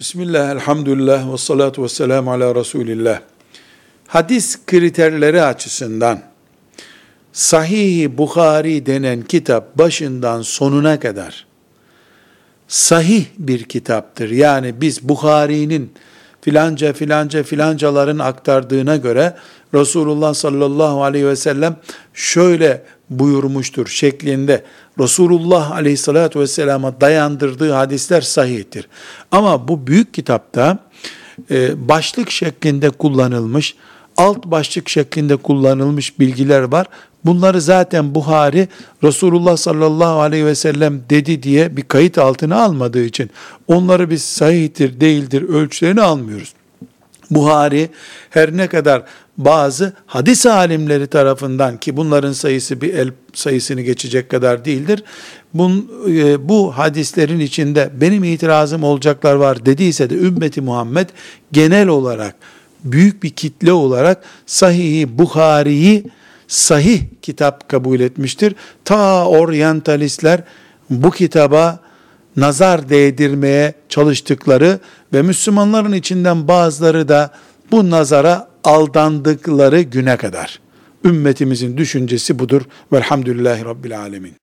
Bismillah, elhamdülillah ve salatu ve selamu ala Resulillah. Hadis kriterleri açısından Sahih-i Bukhari denen kitap başından sonuna kadar sahih bir kitaptır. Yani biz Bukhari'nin filanca filanca filancaların aktardığına göre Resulullah sallallahu aleyhi ve sellem şöyle buyurmuştur şeklinde Resulullah aleyhissalatü vesselama dayandırdığı hadisler sahihtir. Ama bu büyük kitapta e, başlık şeklinde kullanılmış, alt başlık şeklinde kullanılmış bilgiler var. Bunları zaten Buhari Resulullah sallallahu aleyhi ve sellem dedi diye bir kayıt altına almadığı için onları biz sahihtir değildir ölçülerini almıyoruz. Buhari her ne kadar bazı hadis alimleri tarafından ki bunların sayısı bir el sayısını geçecek kadar değildir. Bun, e, bu hadislerin içinde benim itirazım olacaklar var dediyse de ümmeti Muhammed genel olarak büyük bir kitle olarak Sahih-i Buhari'yi sahih kitap kabul etmiştir. Ta oryantalistler bu kitaba nazar değdirmeye çalıştıkları ve Müslümanların içinden bazıları da bu nazara aldandıkları güne kadar. Ümmetimizin düşüncesi budur. Velhamdülillahi Rabbil Alemin.